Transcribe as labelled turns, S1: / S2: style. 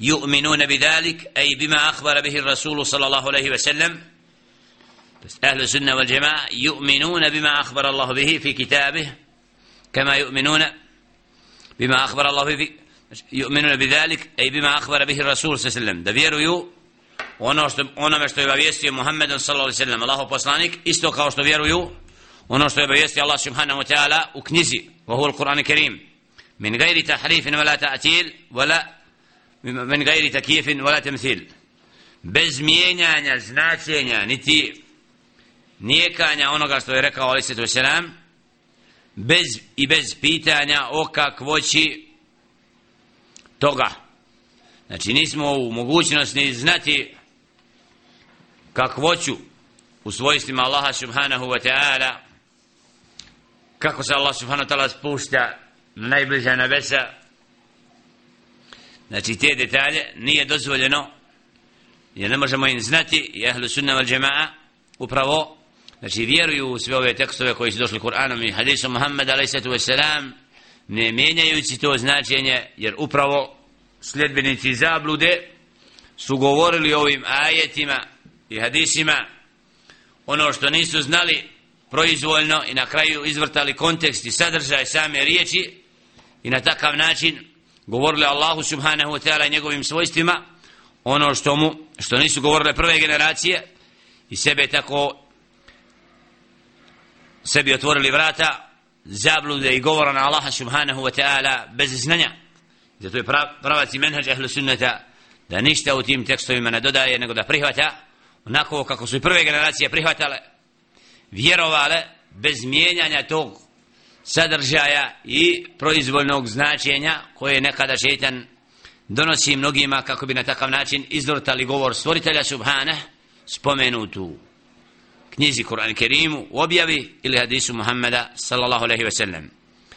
S1: يؤمنون بذلك أي بما أخبر به الرسول صلى الله عليه وسلم. أهل السنة والجماعة يؤمنون بما أخبر الله به في كتابه كما يؤمنون بما أخبر الله به يؤمنون بذلك أي بما أخبر به الرسول صلى الله عليه وسلم. ده onome što je obavijestio Muhammed sallallahu alejhi ve sellem Allahov poslanik isto kao što ونو ono što je obavijestio Allah subhanahu wa ta'ala u knjizi وهو القران الكريم من غير تحريف ولا تعتيل ولا men gajri takyif wala temsil bez mijenjanja značenja niti nijekanja onoga što je rekao Ali Svetu Selam bez i bez pitanja o kakvoći toga. Znači nismo u mogućnosti znati kakvoću u svojstvima Allaha subhanahu wa ta'ala kako se Allah subhanahu wa ta'ala spušta na najbliža nebesa znači te detalje nije dozvoljeno jer ne možemo im znati i ahlu sunna wal jama'a upravo znači vjeruju u sve ove tekstove koji su došli Kur'anom i hadisom Muhammed a.s. ne mijenjajući to značenje jer upravo sljedbenici zablude su govorili ovim ajetima i hadisima ono što nisu znali proizvoljno i na kraju izvrtali kontekst i sadržaj same riječi i na takav način govorili Allahu subhanahu wa ta'ala i njegovim svojstvima ono što mu što nisu govorile prve generacije i sebe tako sebi otvorili vrata zablude i govora na Allaha subhanahu wa ta'ala bez znanja. Zato je pravac i menhađ ahlu sunnata da ništa u tim tekstovima ne dodaje nego da prihvata onako kako su i prve generacije prihvatale vjerovale bez mijenjanja tog sadržaja i proizvoljnog značenja koje nekada šeitan donosi mnogima kako bi na takav način izvrtali govor stvoritelja subhane spomenutu knjizi Kur'an Kerimu u objavi ili hadisu Muhammeda sallallahu alaihi ve sellem